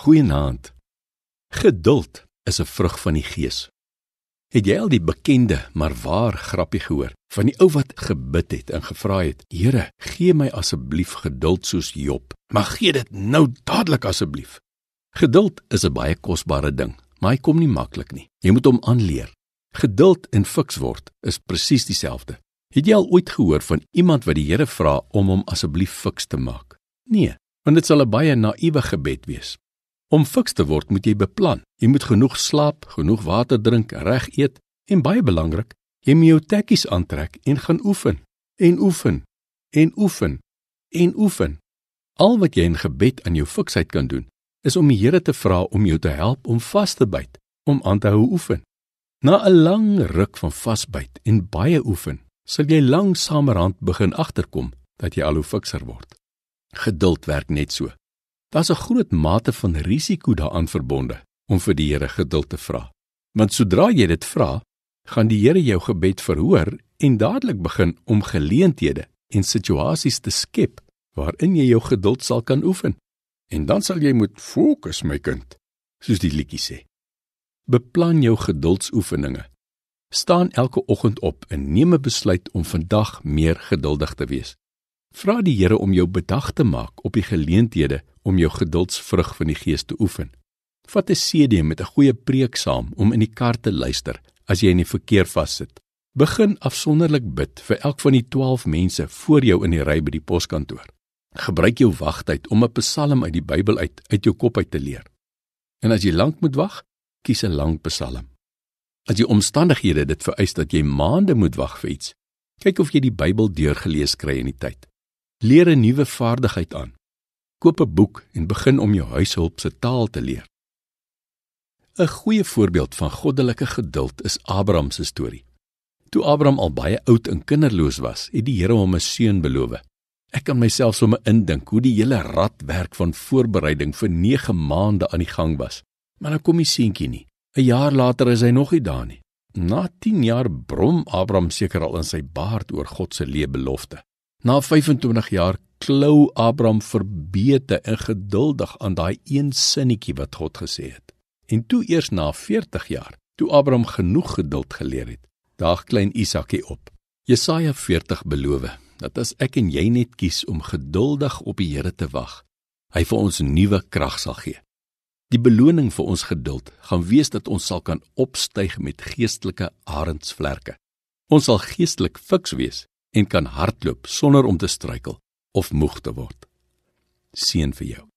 Goeienaand. Geduld is 'n vrug van die Gees. Het jy al die bekende maar waar grappie gehoor van die ou wat gebid het en gevra het: "Here, gee my asseblief geduld soos Job, maar gee dit nou dadelik asseblief." Geduld is 'n baie kosbare ding, maar hy kom nie maklik nie. Jy moet hom aanleer. Geduld en fiks word is presies dieselfde. Het jy al ooit gehoor van iemand wat die Here vra om hom asseblief fiks te maak? Nee, want dit sal 'n baie naïewe gebed wees. Om fiks te word, moet jy beplan. Jy moet genoeg slaap, genoeg water drink, reg eet en baie belangrik, jy moet jou tekkies aantrek en gaan oefen en oefen en oefen en oefen. Al wat jy in gebed aan jou fiksheid kan doen, is om die Here te vra om jou te help om vas te byt, om aan te hou oefen. Na 'n lang ruk van vasbyt en baie oefen, sal jy langsamerhand begin agterkom dat jy al hoe fikser word. Geduld werk net so. Daar's 'n groot mate van risiko daaraan verbonde om vir die Here geduld te vra. Want sodra jy dit vra, gaan die Here jou gebed verhoor en dadelik begin om geleenthede en situasies te skep waarin jy jou geduld sal kan oefen. En dan sal jy moet fokus, my kind, soos die liedjie sê. Beplan jou geduldsoefeninge. Staan elke oggend op en neem 'n besluit om vandag meer geduldig te wees. Vra die Here om jou bedag te maak op die geleenthede om jou geduldsvrug van die Gees te oefen. Vat 'n CD met 'n goeie preek saam om in die kar te luister as jy in die verkeer vassit. Begin afsonderlik bid vir elk van die 12 mense voor jou in die ry by die poskantoor. Gebruik jou wagtyd om 'n psalm uit die Bybel uit uit jou kop uit te leer. En as jy lank moet wag, kies 'n lang psalm. As die omstandighede dit vereis dat jy maande moet wag vir iets, kyk of jy die Bybel deurgelees kry in die tyd. Leer 'n nuwe vaardigheid aan. Koop 'n boek en begin om jou huishulp se taal te leer. 'n Goeie voorbeeld van goddelike geduld is Abraham se storie. Toe Abraham al baie oud en kinderloos was, het die Here hom 'n seun beloof. Ek kan myself sommer indink hoe die hele radwerk van voorbereiding vir 9 maande aan die gang was. Maar nou kom die seentjie nie. 'n Jaar later is hy nog nie daar nie. Na 10 jaar brom Abraham seker al in sy baard oor God se lewe belofte. Na 25 jaar klou Abraham verbeete en geduldig aan daai een sinnetjie wat God gesê het. En toe eers na 40 jaar, toe Abraham genoeg geduld geleer het, daag klein Isaakie op. Jesaja 40 beloof dat as ek en jy net kies om geduldig op die Here te wag, hy vir ons nuwe krag sal gee. Die beloning vir ons geduld gaan wees dat ons sal kan opstyg met geestelike arendsvlerke. Ons sal geestelik fiks wees en kan hardloop sonder om te struikel of moeg te word. Seën vir jou.